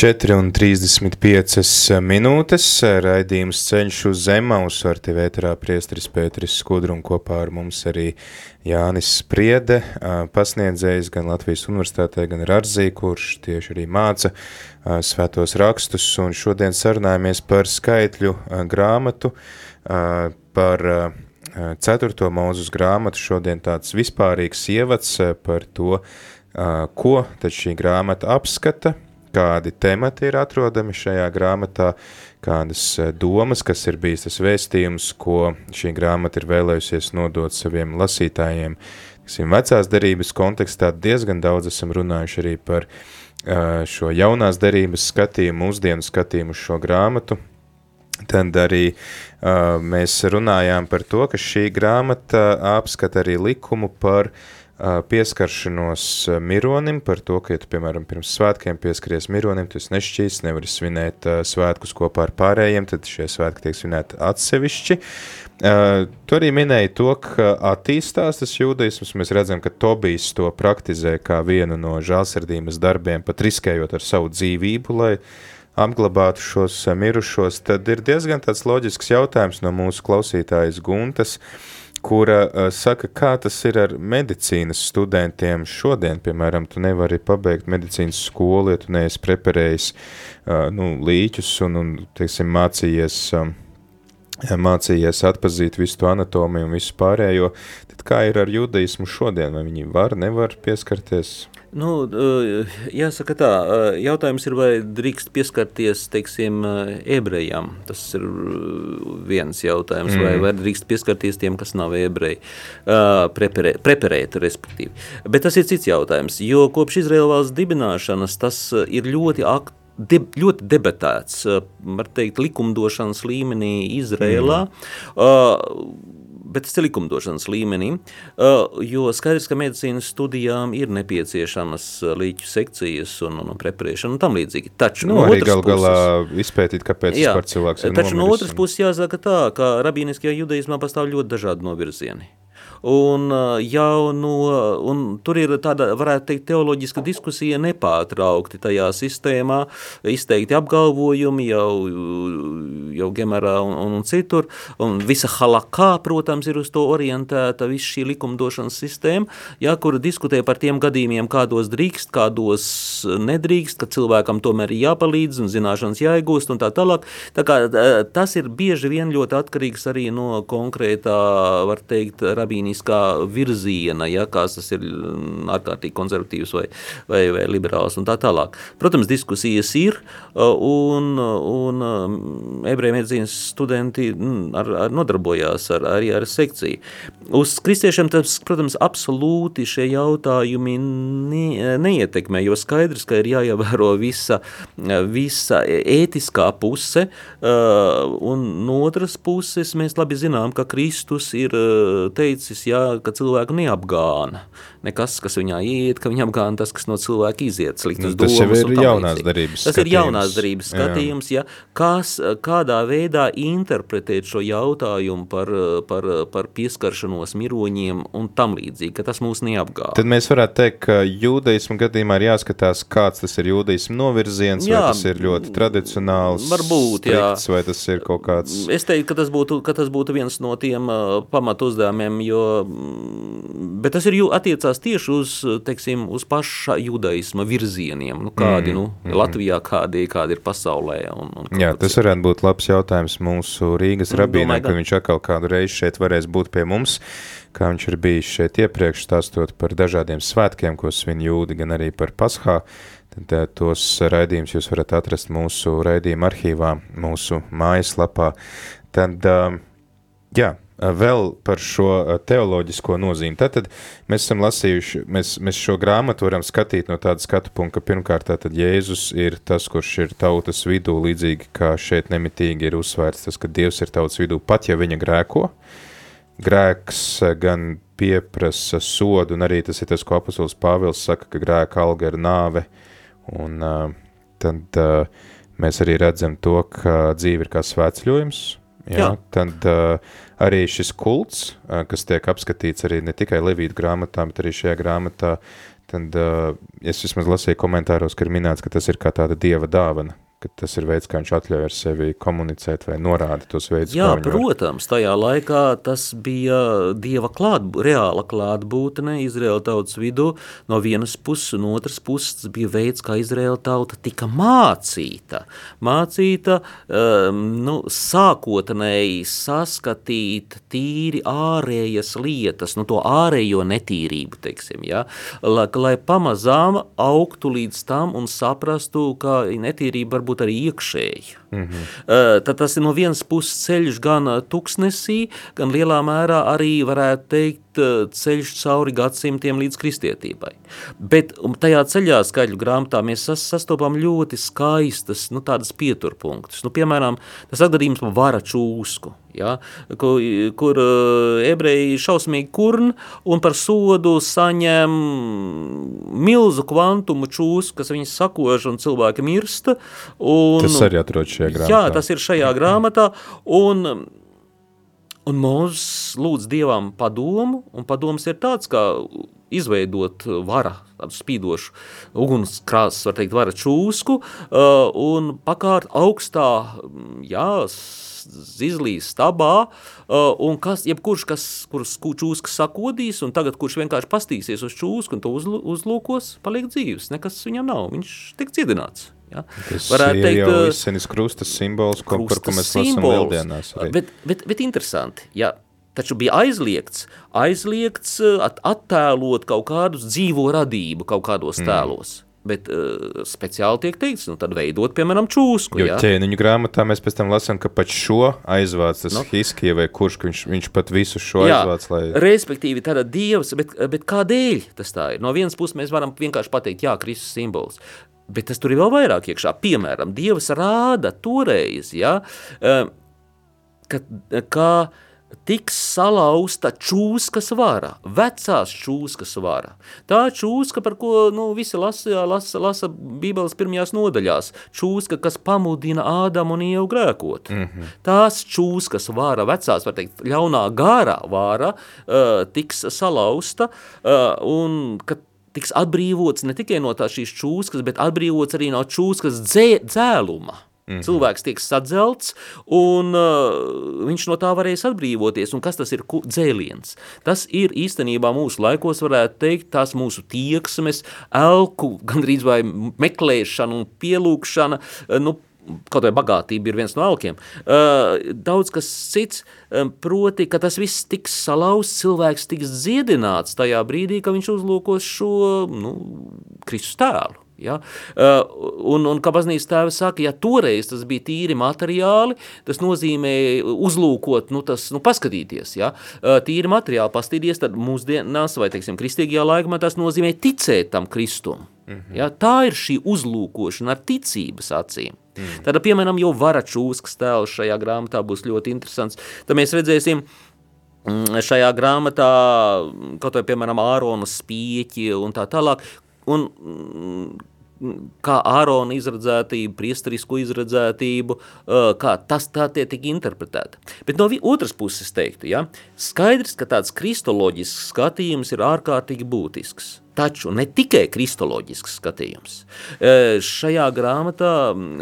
Četri un 35 minūtes. Raidījums ceļš uz Zemausu ar tevi ēterā priesteris Pēteris Skudru un kopā ar mums arī Jānis Spriede, pasniedzējs gan Latvijas universitātē, gan Rarzī, kurš tieši arī māca svētos rakstus. Un šodien sarunājamies par skaitļu grāmatu, par ceturto mūzus grāmatu, šodien tāds vispārīgs ievads par to, ko tad šī grāmata apskata, kādi temati ir atrodami šajā grāmatā, kādas domas, kas ir bijis tas vēstījums, ko šī grāmata ir vēlējusies nodot saviem lasītājiem. Tiksim, vecās derības kontekstā diezgan daudz esam runājuši arī par šo jaunās derības skatījumu, mūsdienu skatījumu uz šo grāmatu, Tad arī uh, mēs runājām par to, ka šī grāmata apskata arī likumu par uh, pieskaršanos mironim, par to, ka, ja tu, piemēram, pirms svētkiem pieskaries mironim, tu esi nešķīs, nevari svinēt uh, svētkus kopā ar pārējiem, tad šie svētki tiek svinēti atsevišķi. Uh, tu arī minēji to, ka attīstās tas jūdaisms, mēs redzam, ka Tobijs to praktizē kā vienu no žālsirdības darbiem, pat riskējot ar savu dzīvību, lai apglabātu šos mirušos, tad ir diezgan tāds loģisks jautājums no mūsu klausītājas Guntas, kura uh, saka, kā tas ir ar medicīnas studentiem šodien. Piemēram, tu nevari pabeigt medicīnas skolu, ja tu neesi preparējis uh, nu, līķus un, un teiksim, mācījies, um, mācījies atpazīt visu to anatomiju un visu pārējo. Tad kā ir ar judaismu šodien? Vai viņi var, nevar pieskarties? Nu, jāsaka tā, jautājums ir, vai drīkst pieskarties, teiksim, ebrejam. Tas ir viens jautājums, mm. vai, vai drīkst pieskarties tiem, kas nav ebreji, preparēt, preparēt, respektīvi. Bet tas ir cits jautājums, jo kopš Izraēla valsts dibināšanas tas ir ļoti aktuāls de, ļoti debatēts, var teikt, likumdošanas līmenī Izrēlā. Mm. Uh, bet likumdošanas līmenī, jo skaidrs, ka medicīnas studijām ir nepieciešamas līķu sekcijas un, un, preparēšana un tam līdzīgi. Taču nu, no arī gal galā izpētīt, kāpēc jā, cilvēks ir taču nomiris. no otras puses jāsaka tā, ka rabīniskajā judaismā pastāv ļoti dažādi novirzieni. Un, jau no, un tur ir tāda, varētu teikt, teoloģiska diskusija nepārtraukti tajā sistēmā, izteikti apgalvojumi jau, jau Gemerā un, un, citur, un visa halakā, protams, ir uz to orientēta viss šī likumdošanas sistēma, ja, kur diskutē par tiem gadījumiem, kādos drīkst, kādos nedrīkst, ka cilvēkam tomēr ir jāpalīdz un zināšanas jāiegūst un tā tālāk. Tā kā tas ir bieži vien ļoti atkarīgs arī no konkrētā, var teikt, rabīni feministiskā virziena, ja, kāds tas ir mm, ārkārtīgi konservatīvs vai, vai, vai liberāls un tā tālāk. Protams, diskusijas ir, un, un ebreju medicīnas studenti mm, ar, ar nodarbojās ar, arī ar sekciju. Uz kristiešiem tas, protams, absolūti šie jautājumi ne, neietekmē, jo skaidrs, ka ir jāievēro visa, visa ētiskā puse, un no otras puses mēs labi zinām, ka Kristus ir teicis, jā, ka cilvēku neapgāna. Nekas, kas viņā iet, ka viņa apgāna tas, kas no cilvēka iziet. Nu, tas jau ir jaunās darības Tas ir skatījums. jaunās darības skatījums, ja, kas, kādā veidā interpretēt šo jautājumu par, par, par pieskaršanos miroņiem un tam līdzīgi, ka tas mūs neapgāna. Tad mēs varētu teikt, ka jūdaismu gadījumā ir jāskatās, kāds tas ir jūdaismu novirziens, jā, Jā, vai tas ir ļoti tradicionāls, varbūt, jā. strikts, vai tas ir kaut kāds... Es teiktu, ka tas būtu, ka tas būtu viens no tiem uh, pamatu uzdevumiem, jo, bet tas ir attiecās tieši uz, teiksim, uz paša judaisma virzieniem, nu, kādi, nu, Latvijā kādi, kādi ir pasaulē. Un, un Jā, tas varētu būt labs jautājums mūsu Rīgas rabīnam, domāju, ka viņš atkal kādu reizi šeit varēs būt pie mums, kā viņš ir bijis šeit iepriekš, stāstot par dažādiem svētkiem, ko svin jūdi, gan arī par Paschā. Tad eh, tos raidījumus jūs varat atrast mūsu raidījuma arhīvā, mūsu mājaslapā. Tad, eh, jā, vēl par šo eh, teoloģisko nozīmi. Tātad mēs esam lasījuši, mēs, mēs šo grāmatu varam skatīt no tāda skatu punkta, ka pirmkārt tātad Jēzus ir tas, kurš ir tautas vidū, līdzīgi kā šeit nemitīgi ir uzsvērts tas, ka Dievs ir tautas vidū, pat ja viņa grēko. Grēks eh, gan pieprasa sodu, un arī tas ir tas, ko apustulis Pāvils saka, ka grēka alga ir nāve, un uh, tad uh, mēs arī redzam to, ka dzīve ir kā svētceļojums, jā, Jā. tad uh, arī šis kults, uh, kas tiek apskatīts arī ne tikai Levītu grāmatā, bet arī šajā grāmatā, tad uh, es vismaz lasīju komentāros, ka ir minēts, ka tas ir kā tāda dieva dāvana, ka tas ir veids, kā viņš atļauj ar sevi komunicēt vai norāda tos veidus, Jā, kā viņu var- protams, tajā laikā tas bija dieva klāt, reāla klātbūtne Izraēla tautas vidū. No vienas puses, un otras puses tas bija veids, kā Izraēla tauta tika mācīta. Mācīta, um, nu, sākotnēji saskatīt tīri ārējas lietas, nu, to ārējo netīrību, teiksim, ja? lai, lai pamazām augtu līdz tam un saprastu, ka netīrība var būt arī iekšēji. Mm -hmm. Tad tas ir no vienas puses ceļš gan tuksnesī, gan lielā mērā arī varētu teikt ceļš cauri gadsimtiem līdz kristietībai. Bet um, tajā ceļā skaļu grāmatā mēs sas- sastopam ļoti skaistas, nu pieturpunktus. Nu, piemēram, tas atgadījums par vara čūsku. Ja, kur, kur uh, ebreji šausmīgi kurn un par sodu saņem milzu kvantumu čūsku, kas viņus sakož un cilvēki mirsta. Un, Tas arī atrodas šajā grāmatā. Jā, tas ir šajā grāmatā. Un, Un Mozus lūdz Dievam padomu, un padoms ir tāds, kā izveidot vara, tādu spīdošu ugunskrāsas, var teikt, vara čūsku, uh, un pakārt augstā, mm, jā, izlīs stabā, uh, un kas, jebkurš, kas, kurus čūskas sakodīs, un tagad kurš vienkārši pastīsies uz čūsku un to uzlūkos, paliek dzīves, nekas viņam nav, viņš tiek ciedināts. Ja? Tas Varētu ir teikt, jau uh, izsenis krustas simbols, ko, par ko mēs lasām lieldienās. arī. Bet, bet, bet interesanti, ja taču bija aizliegts, aizliegts uh, at, attēlot kaut kādus dzīvo radību kaut kādos tēlos. Bet uh, speciāli tiek teikts, nu tad veidot, piemēram, čūsku. Jo ja? ķēniņu grāmatā mēs pēc tam lasām, ka pat šo aizvāc, tas Nu. no. Hiskija vai kurš, ka viņš, viņš pat visu šo Jā, aizvāc, lai... respektīvi, tāda dievs, bet, bet kādēļ tas tā ir? No vienas puses mēs varam vienkārši pateikt, jā, Kristus simbols. Bet tas tur ir vēl vairāk iekšā. Piemēram, Dievs rāda toreiz, ja, eh, ka, ka tiks salauzta čūskas vara, vecās čūskas vara. Tā čūska, par ko nu, visi lasa, lasa, lasa Bībeles pirmajās nodaļās, čūska, kas pamudina Ādamu un Ievu grēkot. Mm -hmm. Tās čūskas vara, vecās, var teikt, ļaunā gara vara, uh, tiks salauzta uh, un kad tiks atbrīvots ne tikai no šīs čūskas, bet atbrīvots arī no čūskas dzē, dzēluma. Mm -hmm. Cilvēks tiek sadzelts, un uh, viņš no tā varēs atbrīvoties. Un kas tas ir dzēliens? Tas ir īstenībā mūsu laikos, varētu teikt, tās mūsu tieksmes, elku, gandrīz vai meklēšana un pielūkšana. uh, Nu, Kaut vai bagātība ir viens no elkiem. Uh, daudz kas cits, um, proti, ka tas viss tiks salauzts, cilvēks tiks dziedināts tajā brīdī, kad viņš uzlūkos šo nu, Kristus tēlu. Ja? Uh, un, un kā baznīcas tēvs saka, ja toreiz tas bija tīri materiāli, tas nozīmē uzlūkot, nu, tas, nu, paskatīties, ja? uh, tīri materiāli pastīties, tad mūsdienās, vai, teiksim, kristīgajā laikmā tas nozīmē ticēt tam Kristum. Mm -hmm. ja? Tā ir šī uzlūkošana ar ticības acīm. Mm. Tad, piemēram, jau varačūskas tēls šajā grāmatā būs ļoti interesants. Tad mēs redzēsim, mm, šajā grāmatā kaut vai, piemēram, Ārona spieķi un tā tālāk. Un, mm, kā Ārona izredzētība, priesterisku izredzētību, kā tas tā tie tika interpretēta. Bet no otras puses es teiktu, ja, skaidrs, ka tāds kristoloģisks skatījums ir ārkārtīgi būtisks. Taču ne tikai kristoloģisks skatījums. E, Šajā grāmatā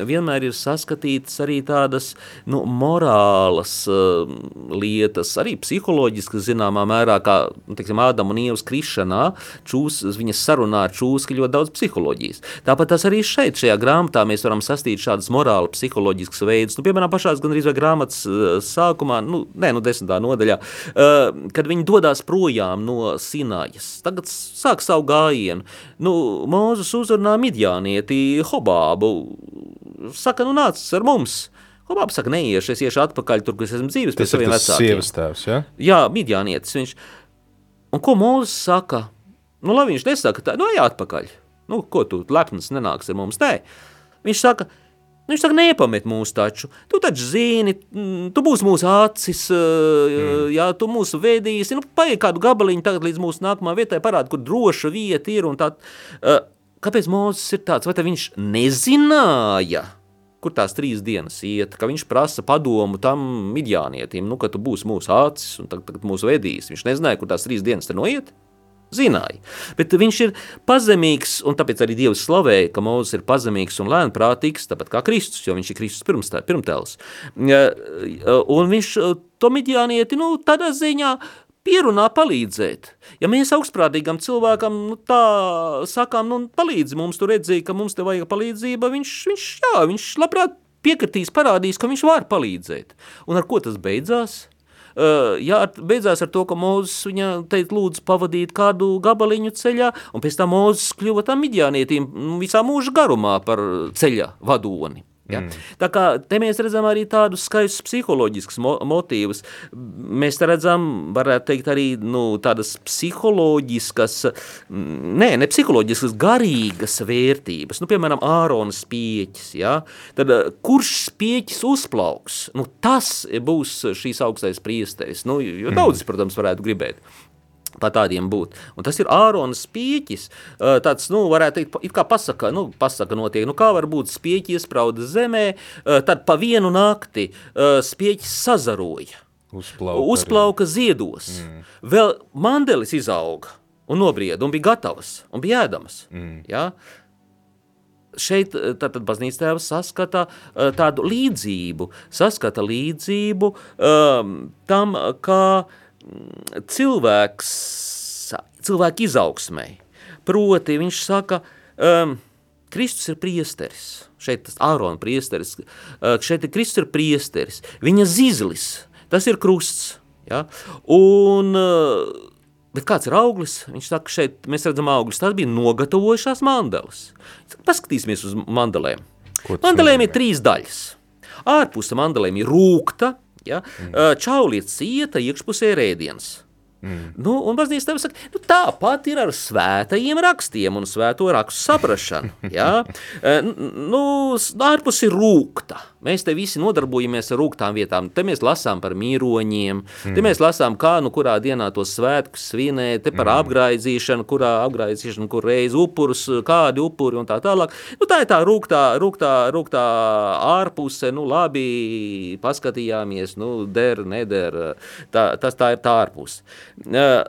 vienmēr ir saskatītas arī tādas nu, morālas uh, lietas, arī psiholoģiskas zināmā mērā, kā nu, teiksim, Ādama un Ievas krišanā, čūs, viņas sarunā ar čūski ļoti daudz psiholoģijas. Tāpat tas arī šeit, šajā grāmatā mēs varam sastīt šādas morāli psiholoģiskas veidus. Nu, piemēram, pašās gandrīz vai grāmatas uh, sākumā, nu, nē, nu desmitā nodaļā, kad viņi dodās projām no Sinajas. Tagad sāk savu gājienu. Nu, Mūzus uzrunā midjānieti Hobābu. Saka, nu nāc ar mums. Hobābs saka, neiešu, es iešu atpakaļ tur, kur es esmu dzīves pie Tas ir saviem tas vecākiem. sievas tēvs, ja? Jā, midjānietis viņš. Un ko Mūzes saka? Nu, lai viņš nesaka tā, nu, ej atpakaļ. Nu, ko tu lepns nenāks ar mums? Nē. Viņš saka, Nu, Viņš saka, nepamet mūs taču. Tu taču zini, mm, tu būsi mūsu acis, mm. jā, tu mūsu vedīsi. Nu, paiet kādu gabaliņu tagad līdz mūsu nākamā vietai, parāda, kur droša vieta ir. un Tā, uh, kāpēc Mozus ir tāds? Vai tā viņš nezināja? Kur tās trīs dienas iet, ka viņš prasa padomu tam midjānietim, nu, ka tu būsi mūsu acis un tagad, tagad mūsu vedīs. Viņš nezināja, kur tās trīs dienas te noiet. Zināja, bet viņš ir pazemīgs, un tāpēc arī Dievs slavēja, ka Mozus ir pazemīgs un lēnprātīgs, tāpat kā Kristus, jo viņš ir Kristus pirmstē, pirmtēls. Un viņš to midjānieti, nu, tādā ziņā pierunā palīdzēt. Ja mēs augstprātīgam cilvēkam nu, tā sakām, nu, palīdzi mums, tu redzīji, ka mums te vajag palīdzība, viņš, viņš, jā, viņš labprāt piekritīs, parādīs, ka viņš var palīdzēt. Un ar ko tas beidzās? Uh, jā, beidzās ar to, ka Mozus viņa teica, lūdzu, pavadīt kādu gabaliņu ceļā, un pēc tam Mozus kļuva tam midjānietim nu, visā mūža garumā par ceļa vadoni. Ja? Mm. Tā kā te mēs redzam arī tādus skaistus psiholoģiskus mo motīvus. Mēs redzam, varētu teikt, arī nu, tādas psiholoģiskas, mm, nē, ne psiholoģiskas, garīgas vērtības. Nu, piemēram, Ārona spieķis. Ja? Tad, eh, kurš spieķis uzplauks? Nu, tas būs šīs augstais priesteris. Nu, jo daudz, protams, varētu gribēt pa tādiem būt. Un tas ir Āronas spieķis. Tāds, nu, varētu teikt, it kā pasaka, nu, pasaka notiek, nu, kā var būt spieķi iesprauda zemē, tad pa vienu nakti spieķis sazaroja. Uzplauka uzplauka ziedos. Mm. Vēl mandelis izauga un nobrieda un bija gatavs un bija ēdamas. Mm. Ja? Šeit tātad baznīca tēvs saskata uh, tādu līdzību, saskata līdzību um, tam, kā mm, cilvēks, cilvēka izaugsmai. Proti viņš saka, um, Kristus ir priesteris, šeit tas Ārona priesteris, uh, šeit ir Kristus ir priesteris, viņa zizlis, tas ir krusts, ja? un uh, Bet kāds ir auglis? Viņš saka, šeit mēs redzam augļus. Tas bija nogatavojušās mandelas. Paskatīsimies uz mandelēm. Mandelēm ir trīs daļas. Ārpuse mandelēm ir rūkta, ja? mm. čauliet cieta, iekšpusē rēdiens. Mm. Nu, un baznīca tev saka, nu, tāpat ir ar svētajiem rakstiem un svēto rakstu saprašanu. Ja? nu, ārpus ir rūkta. Mēs te visi nodarbojamies ar rūktām vietām. Te mēs lasām par mīroņiem, mm. te mēs lasām, kā nu kurā dienā tos svētkus svinēt, te par mm. apgraizīšanu, kurā apgraizīšana, kur reiz upurus, kādi upuri un tā tālāk. Nu, tā ir tā rūktā, rūktā, rūktā ārpuse, nu labi, paskatījāmies, nu der, neder, tā, tas tā ir tā ārpuse. Uh,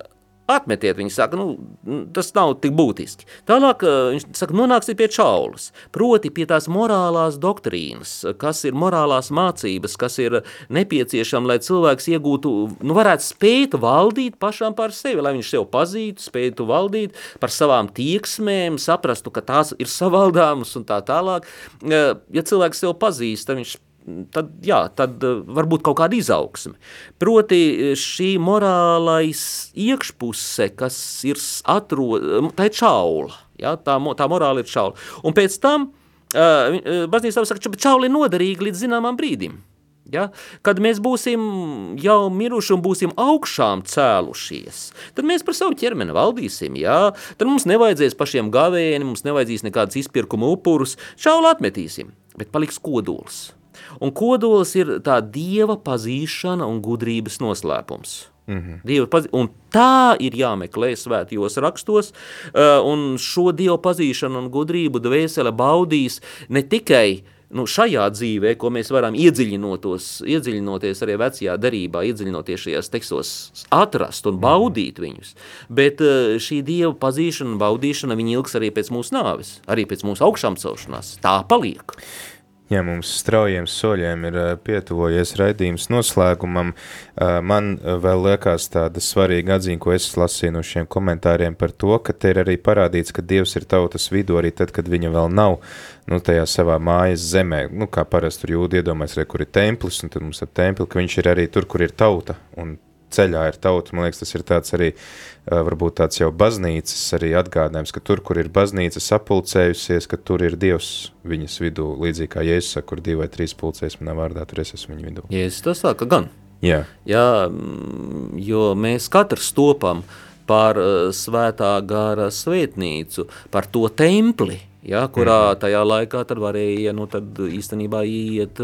Atmetiet, viņi saka, nu, tas nav tik būtiski. Tālāk viņš saka, nonāksiet pie čaulas, proti pie tās morālās doktrīnas, kas ir morālās mācības, kas ir nepieciešama, lai cilvēks iegūtu, nu, varētu spēt valdīt pašām par sevi, lai viņš sev pazītu, spētu valdīt par savām tieksmēm, saprastu, ka tās ir savaldāmas un tā tālāk. Ja cilvēks sev pazīst, tad viņš tad, jā, tad eh, varbūt kaut kāda izaugsme. Proti eh, šī morālais iekšpuse, kas ir atrod, tā ir čaula, jā, tā, tā morāla ir čaula. Un pēc tam uh, baznīca saka, ka čaula ir noderīga līdz zināmam brīdim. Ja? Kad mēs būsim jau miruši un būsim augšām cēlušies, tad mēs par savu ķermeni valdīsim. Ja? Tad mums nevajadzēs pašiem gavēni, mums nevajadzīs nekādas izpirkuma upurus, šaulu atmetīsim, bet paliks kodols. Un kodols ir tā dieva pazīšana un gudrības noslēpums. Mm -hmm. Tā ir jāmeklē svētajos rakstos, uh, un šo dievu pazīšanu un gudrību dvēsele baudīs ne tikai nu, šajā dzīvē, ko mēs varam iedziļinoties, arī vecajā darībā, iedziļinoties šajos tekstos, atrast un baudīt viņus, bet uh, šī dieva pazīšana un baudīšana viņa ilgs arī pēc mūsu nāves, arī pēc mūsu augšām celšanās. Tā paliek. Jā, mums straujiem soļiem ir pietuvojies raidījums noslēgumam. Man vēl liekas tāda svarīga atzīme, ko es lasīju no šiem komentāriem par to, ka te ir arī parādīts, ka Dievs ir tautas vidū arī tad, kad viņa vēl nav nu, tajā savā mājas zemē. Nu, kā parasti tur jūdi iedomājas, re, kur ir templis, un tad mums ap templi, ka viņš ir arī tur, kur ir tauta, un ceļā ir tauta. Man liekas, tas ir tāds arī, varbūt tāds jau baznīcas arī atgādinājums, ka tur, kur ir baznīca sapulcējusies, ka tur ir Dievs viņas vidū, līdzīgi kā Jēzus saka, kur divi vai trīs pulcēs manā vārdā, tur es esmu viņu vidū. Jēzus tas saka gan. Jā. Jā, jo mēs katrs topam par svētā gara svētnīcu, par to templi, ja, kurā mhm. tajā laikā tad varēja nu, tad īstenībā iet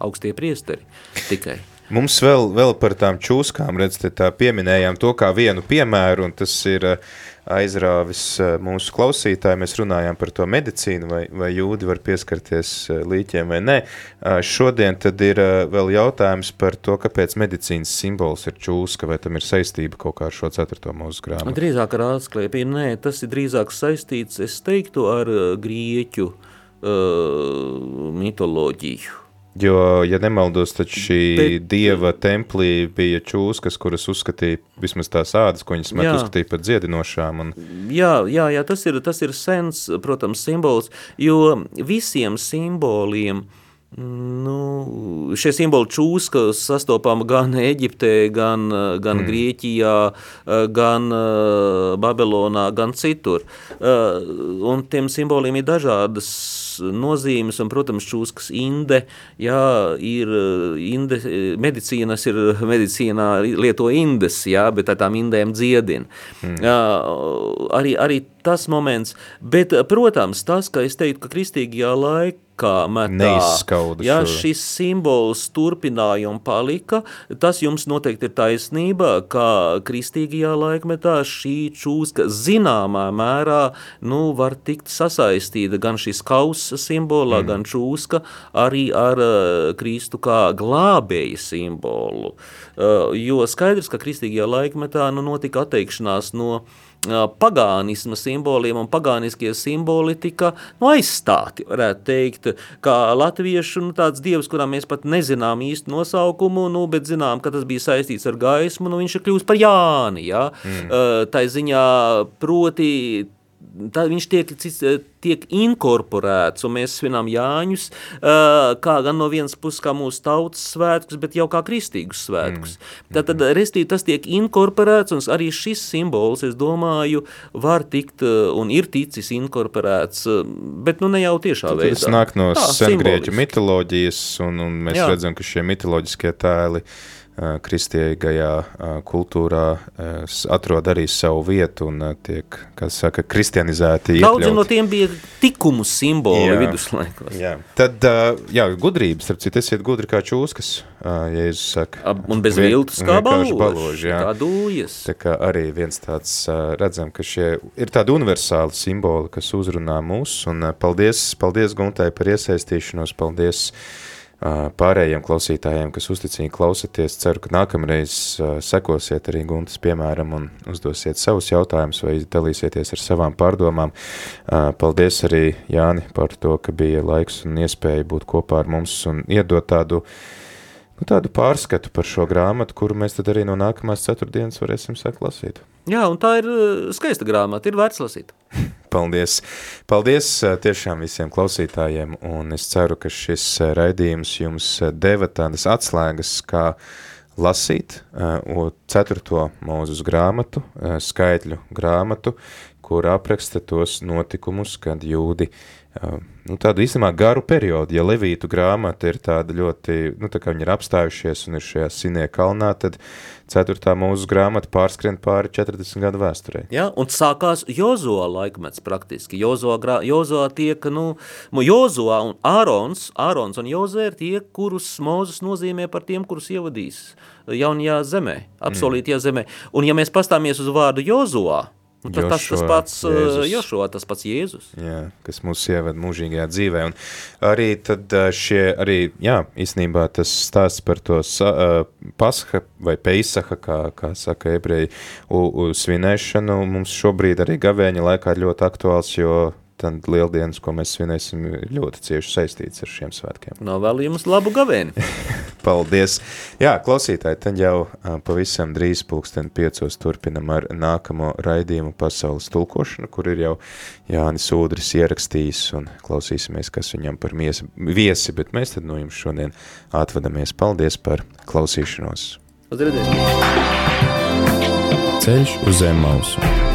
augstie priesteri tikai. Mums vēl, vēl par tām čūskām, redzat, tā pieminējām to kā vienu piemēru, un tas ir eh, aizrāvis eh, mūsu klausītāji. Mēs runājām par to medicīnu, vai, vai jūdi var pieskarties eh, līķiem vai nē. Šodien tad ir vēl jautājums par to, kāpēc medicīnas simbols ir čūska, vai tam ir saistība kaut kā ar šo ceturto mūsu grāmatu. Drīzāk ar atskliepību, nē, tas ir drīzāk saistīts, es teiktu, ar grieķu uh, mitoloģiju Jo, ja nemaldos, tad šī Bet, dieva templī bija čūskas, kuras uzskatīja vismaz tās ādas, ko viņas met uzskatīja par dziedinošām. Un... Jā, jā, jā tas, ir, tas ir sens, protams, simbols, jo visiem simboliem uh, Nu, šie simboli čūska sastopama gan Eģiptē, gan, gan mm. Grieķijā, gan uh, Babilonā, gan citur. Uh, un tiem simboliem ir dažādas nozīmes, un, protams, čūskas inde, jā, ir inde, medicīnas ir, medicīnā lieto indes, jā, bet ar tām indēm dziedina. Mm. Uh, arī, arī tas moments, bet, protams, tas, ka es teiktu, ka kristīgajā laikā tika metā. Ja šo. šis simbols turpināja un palika, tas jums noteikti ir taisnība, ka kristīgajā laikmetā šī čūska zināmā mērā nu, var tikt sasaistīta gan šis kausa simbolā, mm. gan čūska arī ar uh, Kristu kā glābēja simbolu. Uh, jo skaidrs, ka kristīgajā laikmetā nu, notika atteikšanās no pagānisma simboliem, un pagāniskie simboli tika nu, aizstāti, varētu teikt, kā latviešu nu, tāds dievs, kurām mēs pat nezinām īstu nosaukumu, nu, bet zinām, ka tas bija saistīts ar gaismu, nu, viņš ir kļūst par Jāni, ja? mm. tā ziņā proti tad viņš tiek, cits- tiek inkorporēts, un mēs svinām Jāņus, ā, kā gan no vienas puses kā mūsu tautas svētkus, bet jau kā kristīgus svētkus. Mm. Tad, tad restīvi tas tiek inkorporēts, un arī šis simbols, es domāju, var tikt ā, un ir ticis inkorporēts, bet nu ne jau tiešā veidā. Tas nāk no sengrieķu mitoloģijas, un, un mēs Jā. Redzam, ka šie mitoloģiskie tēli ā, kristīgajā ā, kultūrā s- atrod arī savu vietu un tiek, kā saka, kristianizēti. Daudzi no tiem bija tikumu simboli Jā. viduslaikos. Jā. Tad, jā, gudrības, starp citu, esiet gudri kā čūskas, Jēzus saka. Un bez viltus kā baloži, jā. kā dūjas. Tā kā arī viens tāds redzam, ka šie ir tādi universāli simboli, kas uzrunā mūs, un paldies, paldies Guntai par iesaistīšanos, paldies ā, pārējiem klausītājiem, kas uzticīgi klausaties. Ceru, ka nākamreiz sekosiet arī Guntas piemēram un uzdosiet savus jautājumus vai dalīsieties ar savām pārdomām. Paldies arī Jāni par to, ka bija laiks un iespēja būt kopā ar mums un iedot tādu nu, tādu pārskatu par šo grāmatu, kuru mēs tad arī no nākamās ceturtdienas varēsim sākt lasīt. Jā, un tā ir skaista grāmata, ir vērts lasīt. Paldies! Paldies tiešām visiem klausītājiem, un es ceru, ka šis raidījums jums deva tādas atslēgas, kā lasīt ceturto mūzus grāmatu, skaitļu grāmatu, kur apraksta tos notikumus, kad jūdi nu, tādu īstenībā garu periodu. Ja Levītu grāmata ir tāda ļoti, nu, tā kā viņi ir apstājušies un ir šajā sinie kalnā, tad ceturtā mūsu grāmata pārskrien pāri 40 gadu vēsturē. Ja? Un sākās Jozoa laikmets praktiski. Jozoa, grā- Jozoa tiek, nu, Jozoa un Ārons, Ārons un Jozē ir tie, kurus Mozus nozīmē par tiem, kurus ievadīs jaunajā zemē, apsolītajā zemē. Un ja mēs pastāmies uz vārdu Jozoa, nu, tad tas tas Jošua, pats Jēzus. Jošua, tas pats Jēzus. Jā, kas mūs ieved mūžīgajā dzīvē. Un arī tad ā, šie, arī, jā, īstenībā tas stāsts par to sa, ā, pasha vai peisaha, kā, kā saka ebreji, u, u, svinēšanu mums šobrīd arī gavēņa laikā ļoti aktuāls, jo tad lieldienas, ko mēs svinēsim, ir ļoti cieši saistīts ar šiem svētkiem. Novēlu jums labu gavēni. Paldies! Jā, klausītāji, tad jau pavisam drīz pulksten piecos turpinam ar nākamo raidījumu pasaules tulkošanu, kur ir jau Jānis Ūdris ierakstījis un klausīsimies, kas viņam par miesi, viesi, bet mēs tad no jums šodien atvadamies. Paldies par klausīšanos! Uz redzēšanu. Ceļš uz zem mausu.